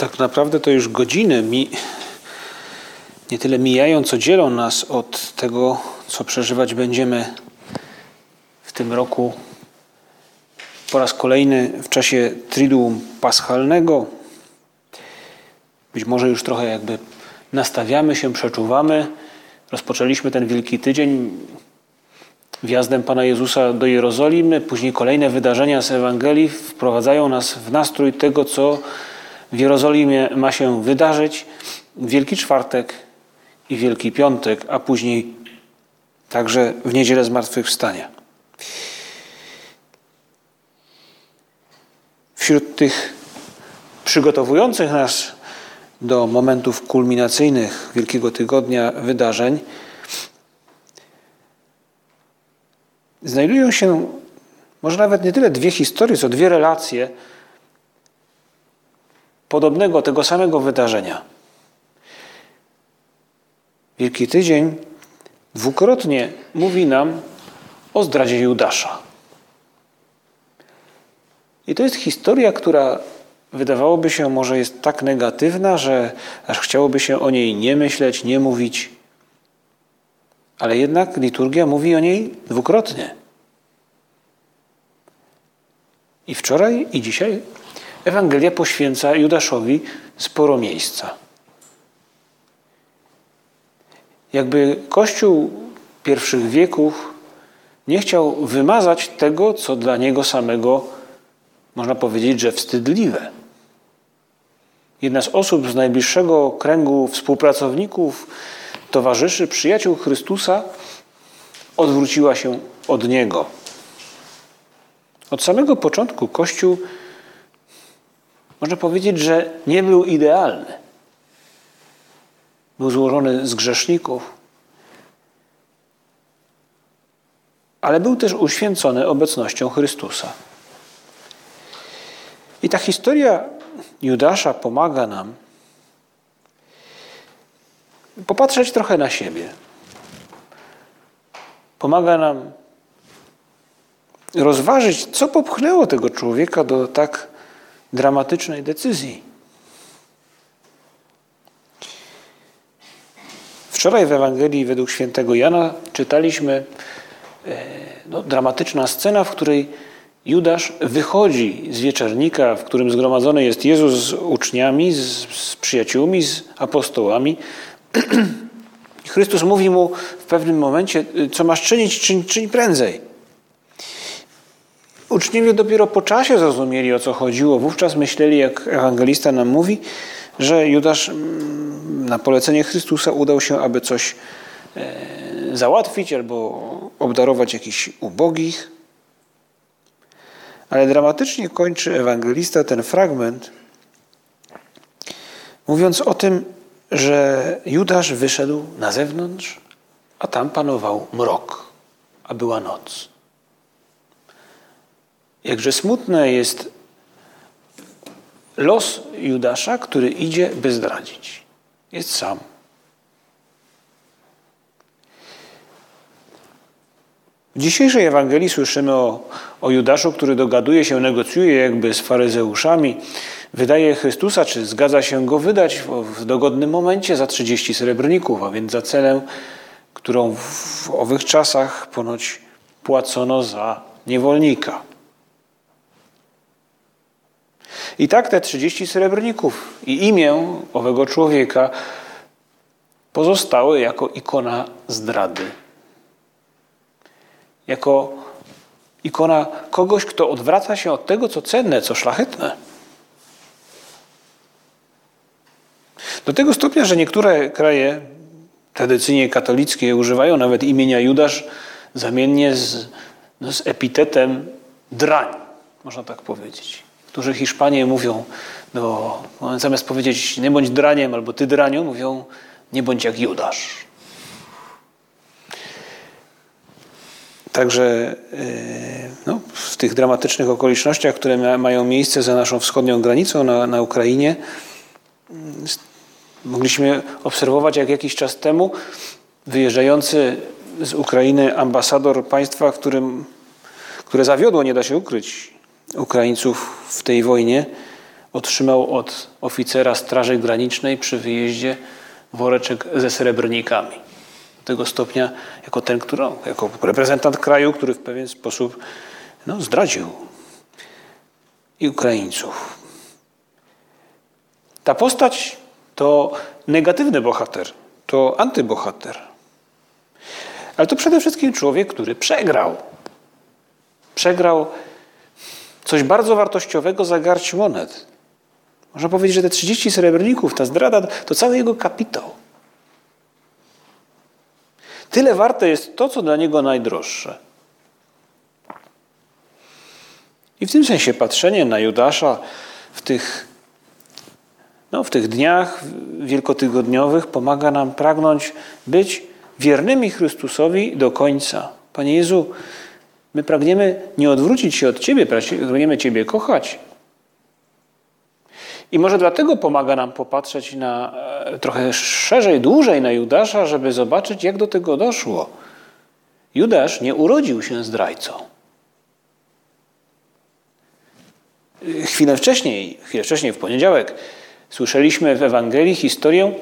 Tak naprawdę to już godziny mi nie tyle mijają, co dzielą nas od tego, co przeżywać będziemy w tym roku po raz kolejny w czasie Triduum Paschalnego. Być może już trochę jakby nastawiamy się, przeczuwamy. Rozpoczęliśmy ten Wielki Tydzień wjazdem Pana Jezusa do Jerozolimy. Później kolejne wydarzenia z Ewangelii wprowadzają nas w nastrój tego, co w Jerozolimie ma się wydarzyć. Wielki Czwartek i Wielki Piątek, a później także w Niedzielę Zmartwychwstania. Wśród tych przygotowujących nas do momentów kulminacyjnych Wielkiego Tygodnia wydarzeń znajdują się może nawet nie tyle dwie historie, co dwie relacje podobnego, tego samego wydarzenia. Wielki Tydzień dwukrotnie mówi nam o zdradzie Judasza. I to jest historia, która wydawałoby się może jest tak negatywna, że aż chciałoby się o niej nie myśleć, nie mówić. Ale jednak liturgia mówi o niej dwukrotnie. I wczoraj, i dzisiaj Ewangelia poświęca Judaszowi sporo miejsca. Jakby Kościół pierwszych wieków nie chciał wymazać tego, co dla niego samego można powiedzieć, że wstydliwe. Jedna z osób z najbliższego kręgu współpracowników, towarzyszy, przyjaciół Chrystusa odwróciła się od niego. Od samego początku Kościół można powiedzieć, że nie był idealny. Był złożony z grzeszników, ale był też uświęcony obecnością Chrystusa. I ta historia Judasza pomaga nam popatrzeć trochę na siebie. Pomaga nam rozważyć, co popchnęło tego człowieka do tak dramatycznej decyzji. Wczoraj w Ewangelii według świętego Jana czytaliśmy e, no, dramatyczna scena, w której Judasz wychodzi z wieczernika, w którym zgromadzony jest Jezus z uczniami, z, z przyjaciółmi, z apostołami. Chrystus mówi mu w pewnym momencie, co masz czynić, czyń, czyń prędzej. Uczniowie dopiero po czasie zrozumieli, o co chodziło. Wówczas myśleli, jak ewangelista nam mówi, że Judasz mm, na polecenie Chrystusa udał się, aby coś e, załatwić albo obdarować jakichś ubogich. Ale dramatycznie kończy ewangelista ten fragment, mówiąc o tym, że Judasz wyszedł na zewnątrz, a tam panował mrok, a była noc. Jakże smutne jest los Judasza, który idzie, by zdradzić. Jest sam. W dzisiejszej Ewangelii słyszymy o, o Judaszu, który dogaduje się, negocjuje jakby z faryzeuszami, wydaje Chrystusa, czy zgadza się go wydać w, w dogodnym momencie za 30 srebrników, a więc za cenę, którą w owych czasach ponoć płacono za niewolnika. I tak te 30 srebrników i imię owego człowieka pozostały jako ikona zdrady jako ikona kogoś, kto odwraca się od tego, co cenne, co szlachetne. Do tego stopnia, że niektóre kraje tradycyjnie katolickie używają nawet imienia Judasz zamiennie z, no, z epitetem drań, można tak powiedzieć. Którzy Hiszpanie mówią, no, zamiast powiedzieć nie bądź draniem albo ty draniu, mówią nie bądź jak Judasz. Także e, no, w tych dramatycznych okolicznościach, które mają miejsce za naszą wschodnią granicą na, na Ukrainie, mogliśmy obserwować, jak jakiś czas temu wyjeżdżający z Ukrainy ambasador państwa, którym, które zawiodło, nie da się ukryć, Ukraińców w tej wojnie, otrzymał od oficera Straży Granicznej przy wyjeździe woreczek ze srebrnikami. Do tego stopnia, jako ten, który, jako reprezentant kraju, który w pewien sposób no, zdradził i Ukraińców. Ta postać to negatywny bohater, to antybohater. Ale to przede wszystkim człowiek, który przegrał. Przegrał coś bardzo wartościowego za garść monet. Można powiedzieć, że te 30 srebrników, ta zdrada, to cały jego kapitał. Tyle warte jest to, co dla niego najdroższe. I w tym sensie patrzenie na Judasza w tych, no, w tych dniach wielkotygodniowych pomaga nam pragnąć być wiernymi Chrystusowi do końca. Panie Jezu, my pragniemy nie odwrócić się od Ciebie, pragniemy Ciebie kochać. I może dlatego pomaga nam popatrzeć na e, trochę szerzej, dłużej na Judasza, żeby zobaczyć, jak do tego doszło. Judasz nie urodził się zdrajcą. Chwilę wcześniej, chwilę wcześniej, w poniedziałek, słyszeliśmy w Ewangelii historię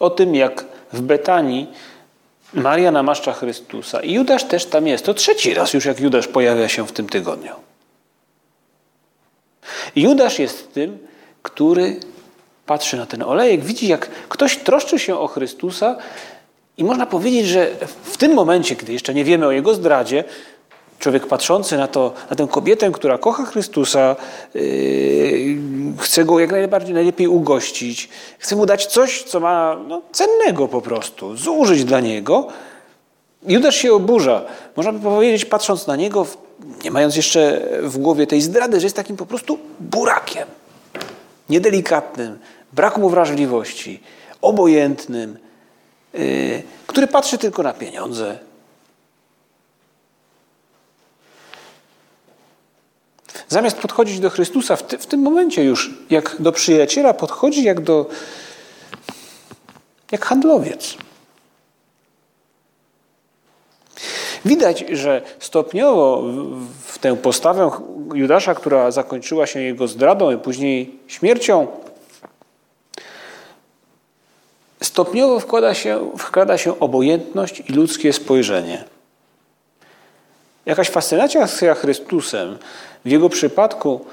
o tym, jak w Betanii Maria namaszcza Chrystusa. I Judasz też tam jest. To trzeci raz już, jak Judasz pojawia się w tym tygodniu. Judasz jest tym, który patrzy na ten olejek, widzi, jak ktoś troszczy się o Chrystusa, i można powiedzieć, że w tym momencie, gdy jeszcze nie wiemy o jego zdradzie, człowiek patrzący na, to, na tę kobietę, która kocha Chrystusa, yy, chce go jak najbardziej, najlepiej ugościć, chce mu dać coś, co ma no, cennego po prostu, zużyć dla niego. Judasz się oburza. Można by powiedzieć, patrząc na niego, nie mając jeszcze w głowie tej zdrady, że jest takim po prostu burakiem niedelikatnym, braku mu wrażliwości, obojętnym, yy, który patrzy tylko na pieniądze. Zamiast podchodzić do Chrystusa w, ty, w tym momencie już, jak do przyjaciela, podchodzi jak do jak handlowiec. Widać, że stopniowo w tę postawę Judasza, która zakończyła się jego zdradą i później śmiercią, stopniowo wkłada się, wkrada się obojętność i ludzkie spojrzenie. Jakaś fascynacja Chrystusem w jego przypadku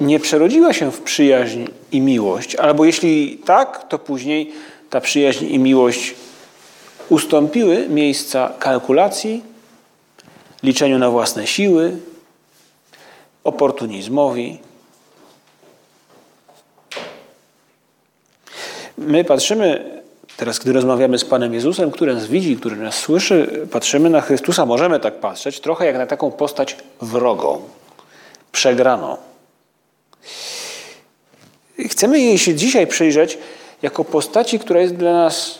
nie przerodziła się w przyjaźń i miłość, albo jeśli tak, to później ta przyjaźń i miłość ustąpiły miejsca kalkulacji, liczeniu na własne siły, oportunizmowi. My patrzymy, teraz gdy rozmawiamy z Panem Jezusem, który nas widzi, który nas słyszy, patrzymy na Chrystusa, możemy tak patrzeć, trochę jak na taką postać wrogą, przegraną. Chcemy jej się dzisiaj przyjrzeć jako postaci, która jest dla nas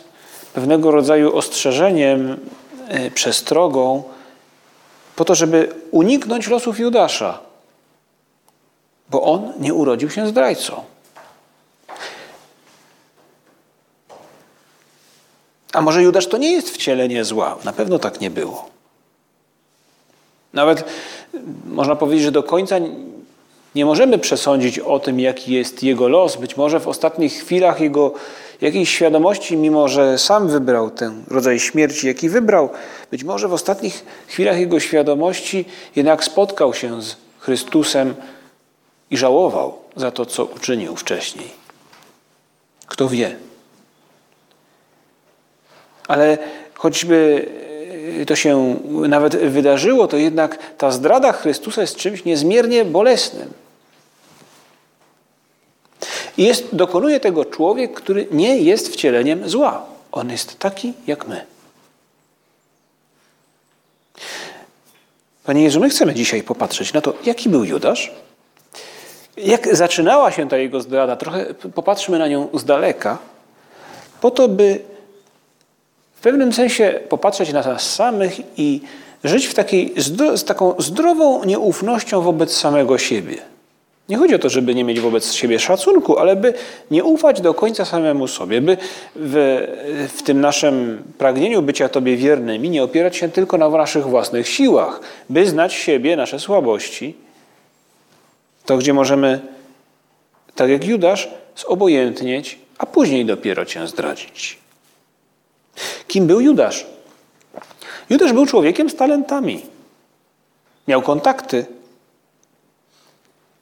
pewnego rodzaju ostrzeżeniem, e, przestrogą, po to, żeby uniknąć losów Judasza, bo on nie urodził się zdrajcą. A może Judasz to nie jest wcielenie zła? Na pewno tak nie było. Nawet można powiedzieć, że do końca nie możemy przesądzić o tym, jaki jest jego los. Być może w ostatnich chwilach jego jakiejś świadomości, mimo że sam wybrał ten rodzaj śmierci, jaki wybrał, być może w ostatnich chwilach jego świadomości jednak spotkał się z Chrystusem i żałował za to, co uczynił wcześniej. Kto wie? Ale choćby to się nawet wydarzyło, to jednak ta zdrada Chrystusa jest czymś niezmiernie bolesnym. I jest, dokonuje tego człowiek, który nie jest wcieleniem zła. On jest taki jak my. Panie Jezu, my chcemy dzisiaj popatrzeć na to, jaki był Judasz Jak zaczynała się ta jego zdrada? Trochę popatrzmy na nią z daleka, po to, by pewnym sensie popatrzeć na nas samych i żyć w takiej, z taką zdrową nieufnością wobec samego siebie. Nie chodzi o to, żeby nie mieć wobec siebie szacunku, ale by nie ufać do końca samemu sobie, by w, w tym naszym pragnieniu bycia Tobie wiernymi nie opierać się tylko na naszych własnych siłach, by znać siebie, nasze słabości, to gdzie możemy, tak jak Judasz, zobojętnieć, a później dopiero Cię zdradzić. Kim był Judasz? Judasz był człowiekiem z talentami. Miał kontakty,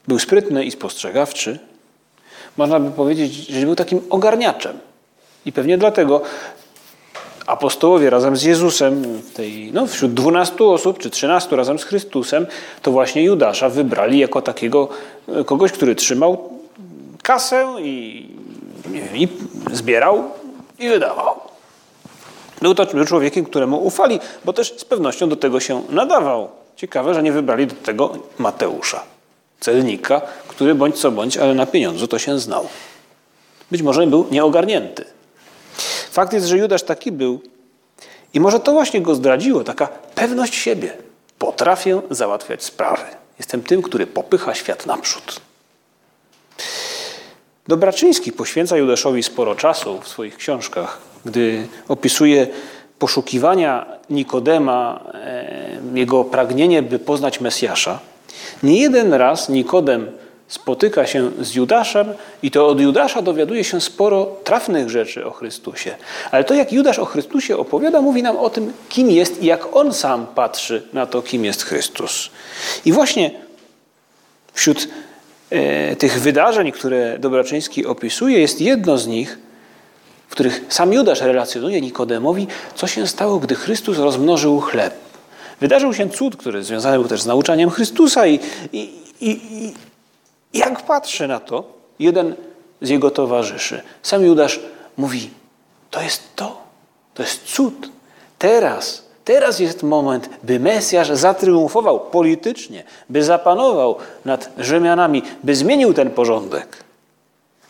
był sprytny i spostrzegawczy. Można by powiedzieć, że był takim ogarniaczem. I pewnie dlatego apostołowie razem z Jezusem, tej, no, wśród dwunastu osób czy trzynastu razem z Chrystusem, to właśnie Judasza wybrali jako takiego kogoś, który trzymał kasę i, wiem, i zbierał i wydawał. Był to człowiekiem, któremu ufali, bo też z pewnością do tego się nadawał. Ciekawe, że nie wybrali do tego Mateusza celnika, który bądź co bądź, ale na pieniądzu to się znał. Być może był nieogarnięty. Fakt jest, że Judasz taki był i może to właśnie go zdradziło, taka pewność siebie. Potrafię załatwiać sprawy. Jestem tym, który popycha świat naprzód. Dobraczyński poświęca Judaszowi sporo czasu w swoich książkach, gdy opisuje poszukiwania Nikodema, e, jego pragnienie, by poznać Mesjasza. Nie jeden raz Nikodem spotyka się z Judaszem i to od Judasza dowiaduje się sporo trafnych rzeczy o Chrystusie. Ale to, jak Judasz o Chrystusie opowiada, mówi nam o tym, kim jest i jak on sam patrzy na to, kim jest Chrystus. I właśnie wśród e, tych wydarzeń, które Dobraczyński opisuje, jest jedno z nich, w których sam Judasz relacjonuje Nikodemowi, co się stało, gdy Chrystus rozmnożył chleb. Wydarzył się cud, który związany był też z nauczaniem Chrystusa i, i, i, i jak patrzy na to jeden z jego towarzyszy, sam Judasz mówi, to jest to, to jest cud. Teraz, teraz jest moment, by Mesjasz zatriumfował politycznie, by zapanował nad Rzymianami, by zmienił ten porządek.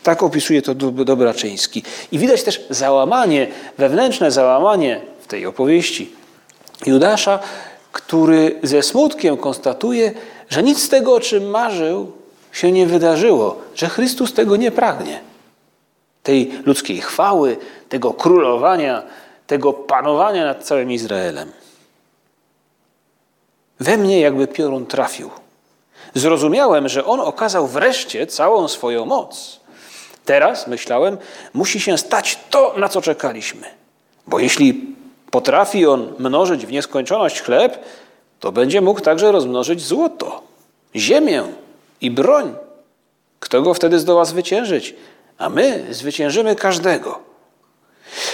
Tak opisuje to Dobraczyński. I widać też załamanie, wewnętrzne załamanie w tej opowieści Judasza, który ze smutkiem konstatuje, że nic z tego, o czym marzył, się nie wydarzyło, że Chrystus tego nie pragnie. Tej ludzkiej chwały, tego królowania, tego panowania nad całym Izraelem. We mnie jakby piorun trafił. Zrozumiałem, że on okazał wreszcie całą swoją moc. Teraz, myślałem, musi się stać to, na co czekaliśmy. Bo jeśli potrafi on mnożyć w nieskończoność chleb, to będzie mógł także rozmnożyć złoto, ziemię i broń. Kto go wtedy zdoła zwyciężyć? A my zwyciężymy każdego.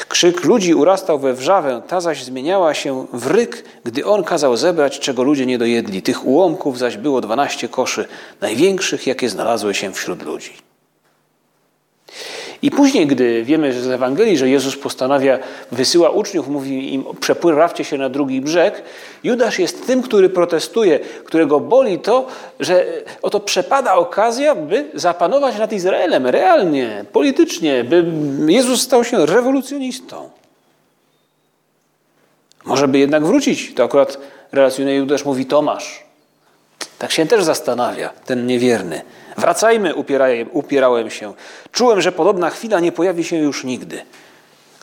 Krzyk ludzi urastał we wrzawę, ta zaś zmieniała się w ryk, gdy on kazał zebrać, czego ludzie nie dojedli. Tych ułomków zaś było dwanaście koszy, największych, jakie znalazły się wśród ludzi. I później, gdy wiemy z Ewangelii, że Jezus postanawia, wysyła uczniów, mówi im, przepływawcie się na drugi brzeg, Judasz jest tym, który protestuje, którego boli to, że oto przepada okazja, by zapanować nad Izraelem realnie, politycznie, by Jezus stał się rewolucjonistą. Może by jednak wrócić, to akurat relacjonuje Judasz, mówi Tomasz. Tak się też zastanawia, ten niewierny. Wracajmy, upierałem, się. Czułem, że podobna chwila nie pojawi się już nigdy.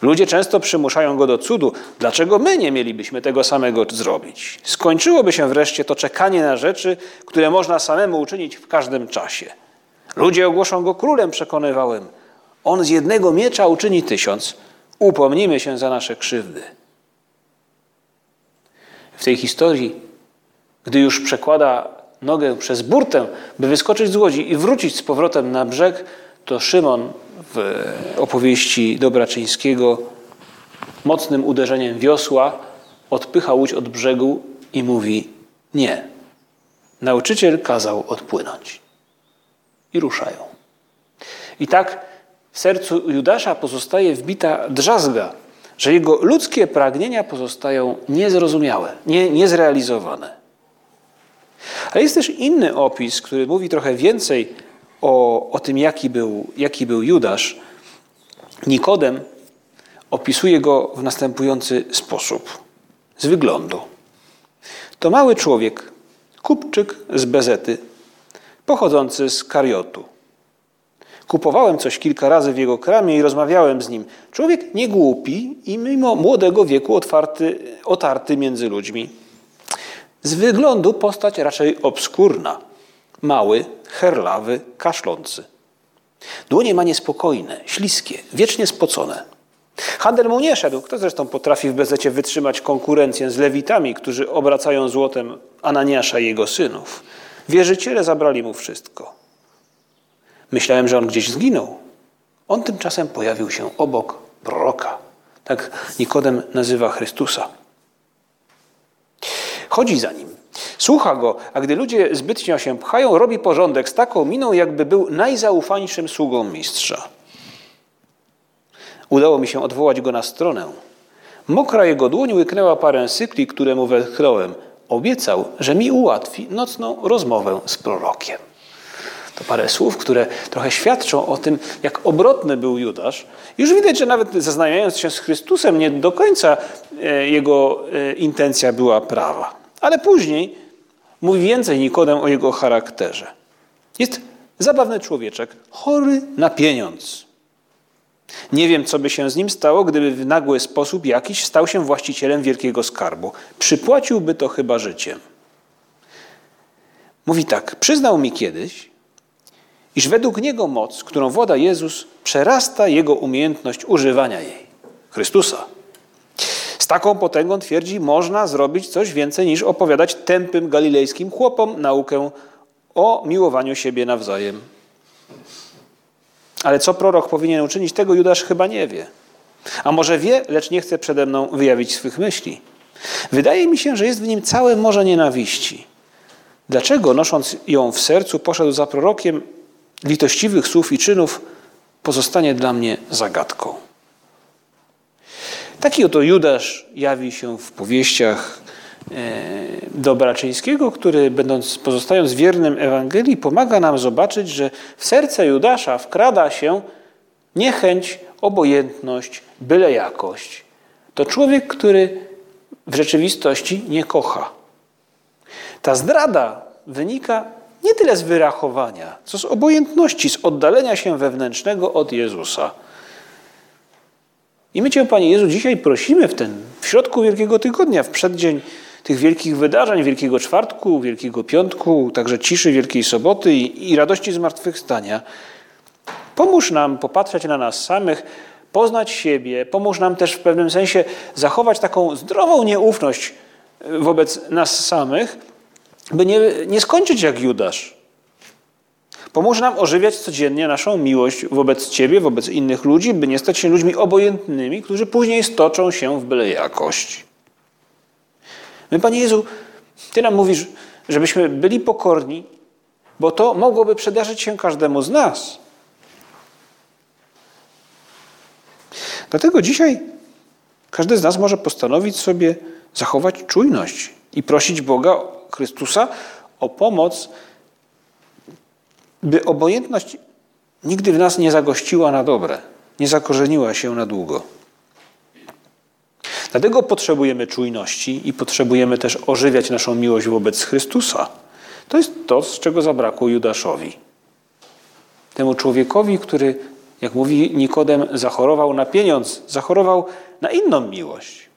Ludzie często przymuszają go do cudu. Dlaczego my nie mielibyśmy tego samego zrobić? Skończyłoby się wreszcie to czekanie na rzeczy, które można samemu uczynić w każdym czasie. Ludzie ogłoszą go królem, przekonywałem. On z jednego miecza uczyni tysiąc. Upomnijmy się za nasze krzywdy. W tej historii, gdy już przekłada nogę przez burtę, by wyskoczyć z łodzi i wrócić z powrotem na brzeg, to Szymon w opowieści Dobraczyńskiego mocnym uderzeniem wiosła odpycha łódź od brzegu i mówi nie. Nauczyciel kazał odpłynąć. I ruszają. I tak w sercu Judasza pozostaje wbita drzazga, że jego ludzkie pragnienia pozostają niezrozumiałe, nie, niezrealizowane. Ale jest też inny opis, który mówi trochę więcej o, o tym, jaki był, jaki był Judasz, Nikodem opisuje go w następujący sposób. Z wyglądu. To mały człowiek, kupczyk z Bezety, pochodzący z Kariotu. Kupowałem coś kilka razy w jego kramie i rozmawiałem z nim. Człowiek nie głupi i mimo młodego wieku otwarty, otarty między ludźmi. Z wyglądu postać raczej obskurna. Mały, herlawy, kaszlący. Dłonie ma niespokojne, śliskie, wiecznie spocone. Handel mu nie szedł. Kto zresztą potrafi w bezecie wytrzymać konkurencję z lewitami, którzy obracają złotem Ananiasza i jego synów? Wierzyciele zabrali mu wszystko. Myślałem, że on gdzieś zginął. On tymczasem pojawił się obok proroka. Tak Nikodem nazywa Chrystusa. Chodzi za nim. Słucha go, a gdy ludzie zbytnio się pchają, robi porządek z taką miną, jakby był najzaufańszym sługą mistrza. Udało mi się odwołać go na stronę. Mokra jego dłoń łyknęła parę sykli, które mu wetchnąłem. Obiecał, że mi ułatwi nocną rozmowę z prorokiem. To parę słów, które trochę świadczą o tym, jak obrotny był Judasz. Już widać, że nawet zaznajamiając się z Chrystusem, nie do końca e, jego e, intencja była prawa. Ale później mówi więcej Nikodem o jego charakterze. Jest zabawny człowieczek, chory na pieniądz. Nie wiem, co by się z nim stało, gdyby w nagły sposób jakiś stał się właścicielem wielkiego skarbu. Przypłaciłby to chyba życiem. Mówi tak, przyznał mi kiedyś, iż według niego moc, którą włada Jezus, przerasta jego umiejętność używania jej. Chrystusa. Z taką potęgą, twierdzi, można zrobić coś więcej niż opowiadać tępym galilejskim chłopom naukę o miłowaniu siebie nawzajem. Ale co prorok powinien uczynić, tego Judasz chyba nie wie. A może wie, lecz nie chce przede mną wyjawić swych myśli. Wydaje mi się, że jest w nim całe morze nienawiści. Dlaczego, nosząc ją w sercu, poszedł za prorokiem litościwych słów i czynów, pozostanie dla mnie zagadką. Taki oto Judasz jawi się w powieściach E, Dobraczyńskiego, który będąc, pozostając wiernym Ewangelii, pomaga nam zobaczyć, że w serce Judasza wkrada się niechęć, obojętność, byle jakość. To człowiek, który w rzeczywistości nie kocha. Ta zdrada wynika nie tyle z wyrachowania, co z obojętności, z oddalenia się wewnętrznego od Jezusa. I my Cię, Panie Jezu, dzisiaj prosimy w ten, w środku Wielkiego Tygodnia, w przeddzień tych wielkich wydarzeń, Wielkiego Czwartku, Wielkiego Piątku, także ciszy Wielkiej Soboty i, i radości zmartwychwstania. Pomóż nam popatrzeć na nas samych, poznać siebie, pomóż nam też w pewnym sensie zachować taką zdrową nieufność wobec nas samych, by nie, nie skończyć jak Judasz. Pomóż nam ożywiać codziennie naszą miłość wobec Ciebie, wobec innych ludzi, by nie stać się ludźmi obojętnymi, którzy później stoczą się w byle jakość. My, Panie Jezu, Ty nam mówisz, żebyśmy byli pokorni, bo to mogłoby przydarzyć się każdemu z nas. Dlatego dzisiaj każdy z nas może postanowić sobie zachować czujność i prosić Boga, Chrystusa o pomoc, by obojętność nigdy w nas nie zagościła na dobre, nie zakorzeniła się na długo. Dlatego potrzebujemy czujności i potrzebujemy też ożywiać naszą miłość wobec Chrystusa. To jest to, z czego zabrakło Judaszowi. Temu człowiekowi, który, jak mówi Nikodem, zachorował na pieniądz, zachorował na inną miłość.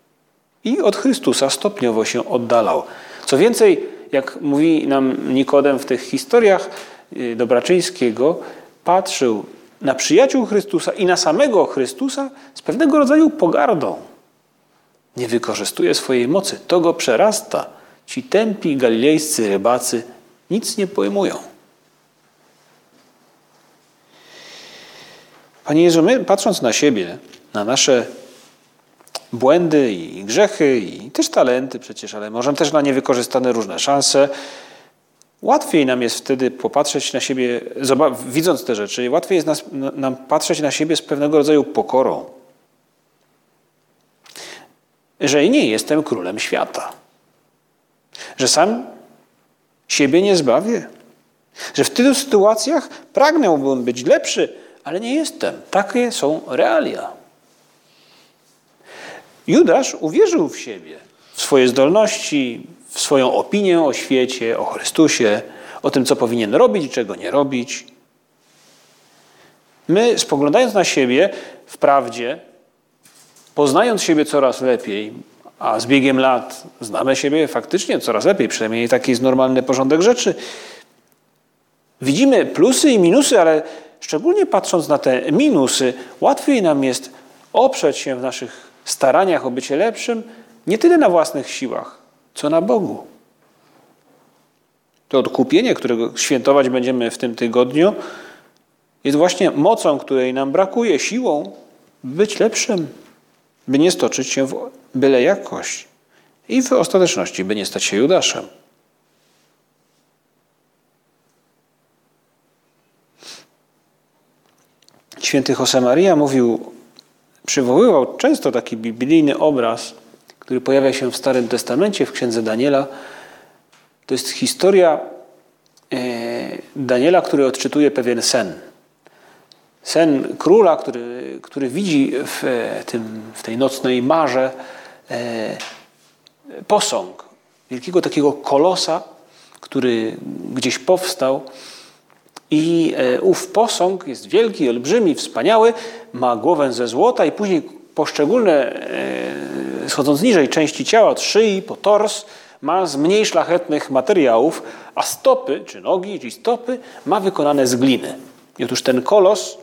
I od Chrystusa stopniowo się oddalał. Co więcej, jak mówi nam Nikodem w tych historiach Dobraczyńskiego, patrzył na przyjaciół Chrystusa i na samego Chrystusa z pewnego rodzaju pogardą nie wykorzystuje swojej mocy. To go przerasta. Ci tępi galilejscy rybacy nic nie pojmują. Panie Jezu, my patrząc na siebie, na nasze błędy i grzechy i też talenty przecież, ale może też na niewykorzystane różne szanse, łatwiej nam jest wtedy popatrzeć na siebie, widząc te rzeczy, łatwiej jest nas, nam patrzeć na siebie z pewnego rodzaju pokorą że nie jestem królem świata, że sam siebie nie zbawię, Że w tylu sytuacjach pragnąłbym być lepszy, ale nie jestem. Takie są realia. Judasz uwierzył w siebie, w swoje zdolności, swoją opinię o świecie, o Chrystusie, o tym, co powinien robić i czego nie robić. My, spoglądając na siebie, wprawdzie, poznając siebie coraz lepiej, a z biegiem lat znamy siebie faktycznie coraz lepiej, przynajmniej taki jest normalny porządek rzeczy, widzimy plusy i minusy, ale szczególnie patrząc na te minusy, łatwiej nam jest oprzeć się w naszych staraniach o bycie lepszym nie tyle na własnych siłach, co na Bogu. To odkupienie, którego świętować będziemy w tym tygodniu, jest właśnie mocą, której nam brakuje, siłą, by być lepszym, by nie stoczyć się w byle jakość i w ostateczności, by nie stać się Judaszem. Święty Josemaria mówił, przywoływał często taki biblijny obraz, który pojawia się w Starym Testamencie, w Księdze Daniela. To jest historia e, Daniela, który odczytuje pewien sen. Sen króla, który, który widzi w, e, tym, w tej nocnej marze e, posąg wielkiego takiego kolosa, który gdzieś powstał. I ów posąg jest wielki, olbrzymi, wspaniały, ma głowę ze złota i później poszczególne, schodząc niżej, części ciała, od szyi po tors, ma z mniej szlachetnych materiałów, a stopy, czy nogi, czy stopy, ma wykonane z gliny. I otóż ten kolos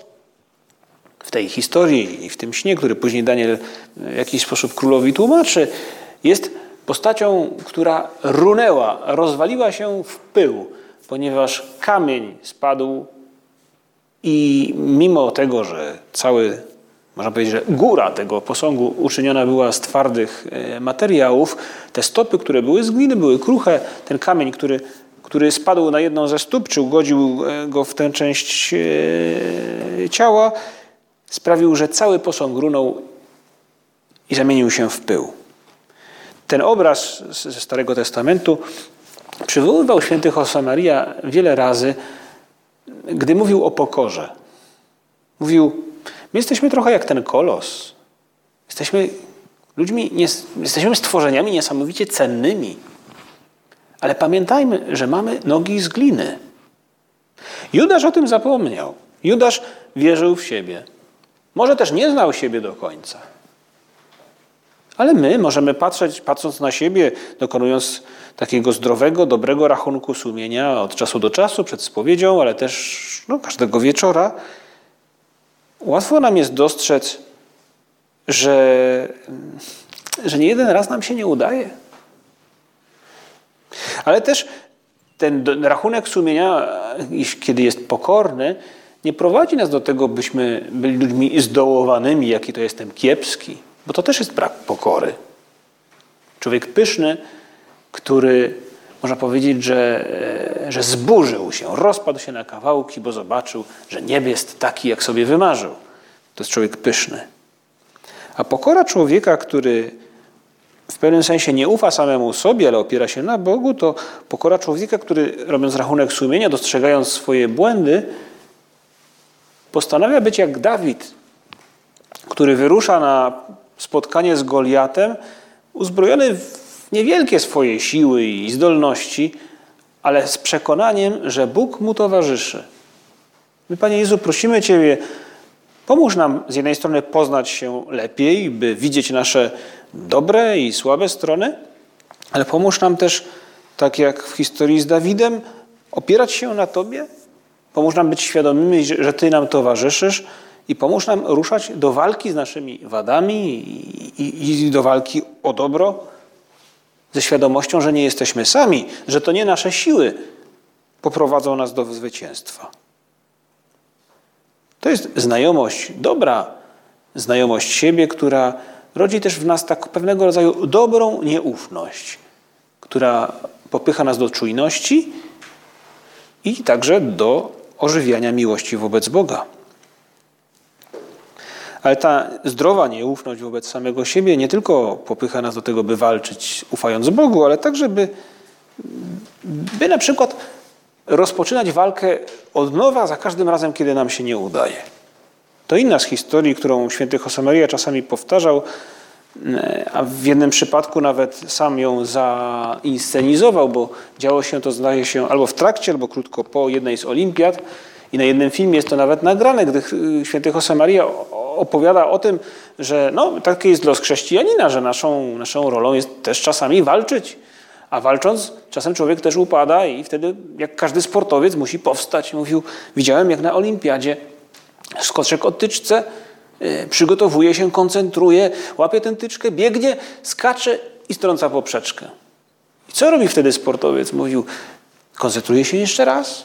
w tej historii i w tym śnie, który później Daniel w jakiś sposób królowi tłumaczy, jest postacią, która runęła, rozwaliła się w pył, ponieważ kamień spadł i mimo tego, że cały, można powiedzieć, że góra tego posągu uczyniona była z twardych e, materiałów, te stopy, które były z gliny, były kruche, ten kamień, który, który spadł na jedną ze stóp, czy ugodził e, go w tę część e, ciała, sprawił, że cały posąg runął i zamienił się w pył. Ten obraz ze Starego Testamentu przywoływał święty Josemaria wiele razy, gdy mówił o pokorze. Mówił, my jesteśmy trochę jak ten kolos. Jesteśmy ludźmi, jesteśmy stworzeniami niesamowicie cennymi. Ale pamiętajmy, że mamy nogi z gliny. Judasz o tym zapomniał. Judasz wierzył w siebie. Może też nie znał siebie do końca. Ale my możemy patrzeć, patrząc na siebie, dokonując takiego zdrowego, dobrego rachunku sumienia od czasu do czasu, przed spowiedzią, ale też no, każdego wieczora, łatwo nam jest dostrzec, że, że nie jeden raz nam się nie udaje. Ale też ten rachunek sumienia, kiedy jest pokorny, nie prowadzi nas do tego, byśmy byli ludźmi zdołowanymi, jaki to jestem kiepski, bo to też jest brak pokory. Człowiek pyszny, który można powiedzieć, że, e, że zburzył się, rozpadł się na kawałki, bo zobaczył, że nieb jest taki, jak sobie wymarzył. To jest człowiek pyszny. A pokora człowieka, który w pewnym sensie nie ufa samemu sobie, ale opiera się na Bogu, to pokora człowieka, który robiąc rachunek sumienia, dostrzegając swoje błędy, postanawia być jak Dawid, który wyrusza na spotkanie z Goliatem, uzbrojony w niewielkie swoje siły i zdolności, ale z przekonaniem, że Bóg mu towarzyszy. My, Panie Jezu, prosimy Ciebie, pomóż nam z jednej strony poznać się lepiej, by widzieć nasze dobre i słabe strony, ale pomóż nam też, tak jak w historii z Dawidem, opierać się na Tobie, Pomóż nam być świadomymi, że Ty nam towarzyszysz i pomóż nam ruszać do walki z naszymi wadami i, i, i do walki o dobro, ze świadomością, że nie jesteśmy sami, że to nie nasze siły poprowadzą nas do zwycięstwa. To jest znajomość dobra, znajomość siebie, która rodzi też w nas tak pewnego rodzaju dobrą nieufność, która popycha nas do czujności i także do ożywiania miłości wobec Boga. Ale ta zdrowa nieufność wobec samego siebie nie tylko popycha nas do tego, by walczyć ufając Bogu, ale także by, by na przykład rozpoczynać walkę od nowa za każdym razem, kiedy nam się nie udaje. To inna z historii, którą święty Josemaria czasami powtarzał, a w jednym przypadku nawet sam ją zainscenizował, bo działo się to, zdaje się, albo w trakcie, albo krótko po jednej z olimpiad. I na jednym filmie jest to nawet nagrane, gdy święty Josemaria opowiada o tym, że no, taki jest los chrześcijanina, że naszą, naszą rolą jest też czasami walczyć. A walcząc, czasem człowiek też upada i wtedy, jak każdy sportowiec, musi powstać. Mówił, widziałem jak na olimpiadzie skoczek od tyczce, yy, przygotowuje się, koncentruje, łapie tę tyczkę, biegnie, skacze i strąca poprzeczkę. I co robi wtedy sportowiec? Mówił, koncentruje się jeszcze raz,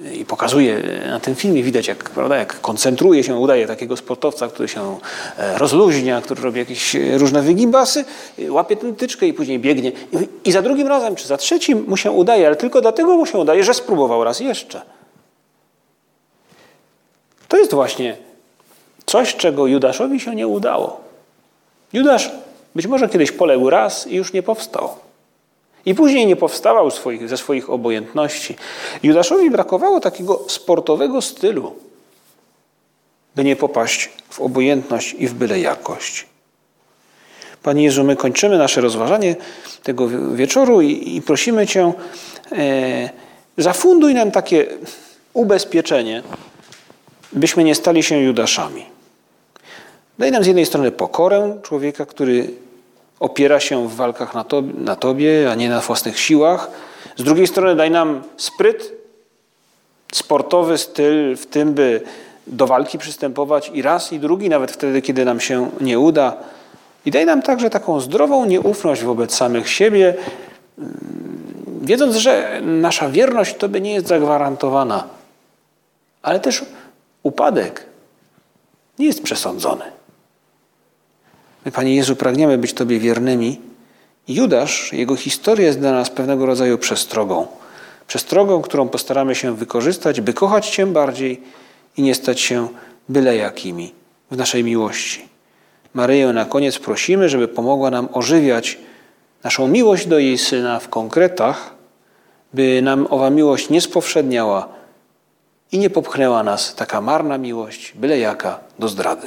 i pokazuje na tym filmie, widać jak, prawda, jak koncentruje się, udaje takiego sportowca, który się e, rozluźnia, który robi jakieś e, różne wygibasy, łapie tę tyczkę i później biegnie. I za drugim razem, czy za trzecim mu się udaje, ale tylko dlatego mu się udaje, że spróbował raz jeszcze. To jest właśnie coś, czego Judaszowi się nie udało. Judasz być może kiedyś poległ raz i już nie powstał. I później nie powstawał swoich, ze swoich obojętności. Judaszowi brakowało takiego sportowego stylu, by nie popaść w obojętność i w byle jakość. Panie Jezu, my kończymy nasze rozważanie tego wieczoru i, i prosimy Cię, e, zafunduj nam takie ubezpieczenie, byśmy nie stali się Judaszami. Daj nam z jednej strony pokorę człowieka, który opiera się w walkach na, to, na Tobie, a nie na własnych siłach. Z drugiej strony daj nam spryt, sportowy styl w tym, by do walki przystępować i raz, i drugi, nawet wtedy, kiedy nam się nie uda. I daj nam także taką zdrową nieufność wobec samych siebie, wiedząc, że nasza wierność Tobie nie jest zagwarantowana, ale też upadek nie jest przesądzony. My, Panie Jezu, pragniemy być Tobie wiernymi. Judasz, jego historia jest dla nas pewnego rodzaju przestrogą. Przestrogą, którą postaramy się wykorzystać, by kochać Cię bardziej i nie stać się byle jakimi w naszej miłości. Maryję na koniec prosimy, żeby pomogła nam ożywiać naszą miłość do jej Syna w konkretach, by nam owa miłość nie spowszedniała i nie popchnęła nas taka marna miłość, byle jaka, do zdrady.